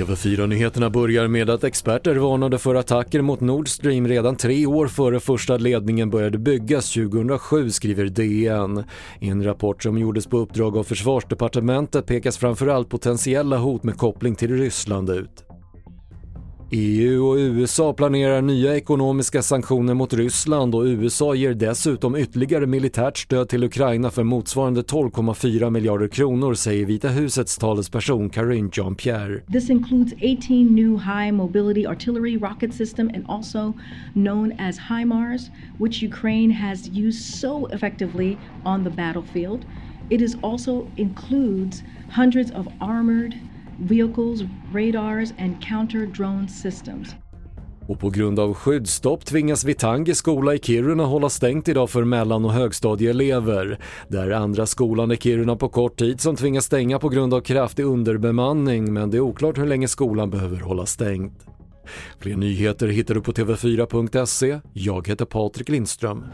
TV4-nyheterna börjar med att experter varnade för attacker mot Nord Stream redan tre år före första ledningen började byggas 2007, skriver DN. I en rapport som gjordes på uppdrag av försvarsdepartementet pekas framförallt potentiella hot med koppling till Ryssland ut. EU och USA planerar nya ekonomiska sanktioner mot Ryssland och USA ger dessutom ytterligare militärt stöd till Ukraina för motsvarande 12,4 miljarder kronor säger Vita husets talesperson Karine Jean-Pierre. This includes 18 new high mobility artillery rocket system and also known as HIMARS which Ukraine has used so effectively on the battlefield. It is also includes hundreds of armored vehicles, radars and counter drone systems. Och på grund av skyddsstopp tvingas Vitangi skola i Kiruna hålla stängt idag för mellan och högstadieelever. Det är andra skolan i Kiruna på kort tid som tvingas stänga på grund av kraftig underbemanning men det är oklart hur länge skolan behöver hålla stängt. Fler nyheter hittar du på TV4.se. Jag heter Patrik Lindström.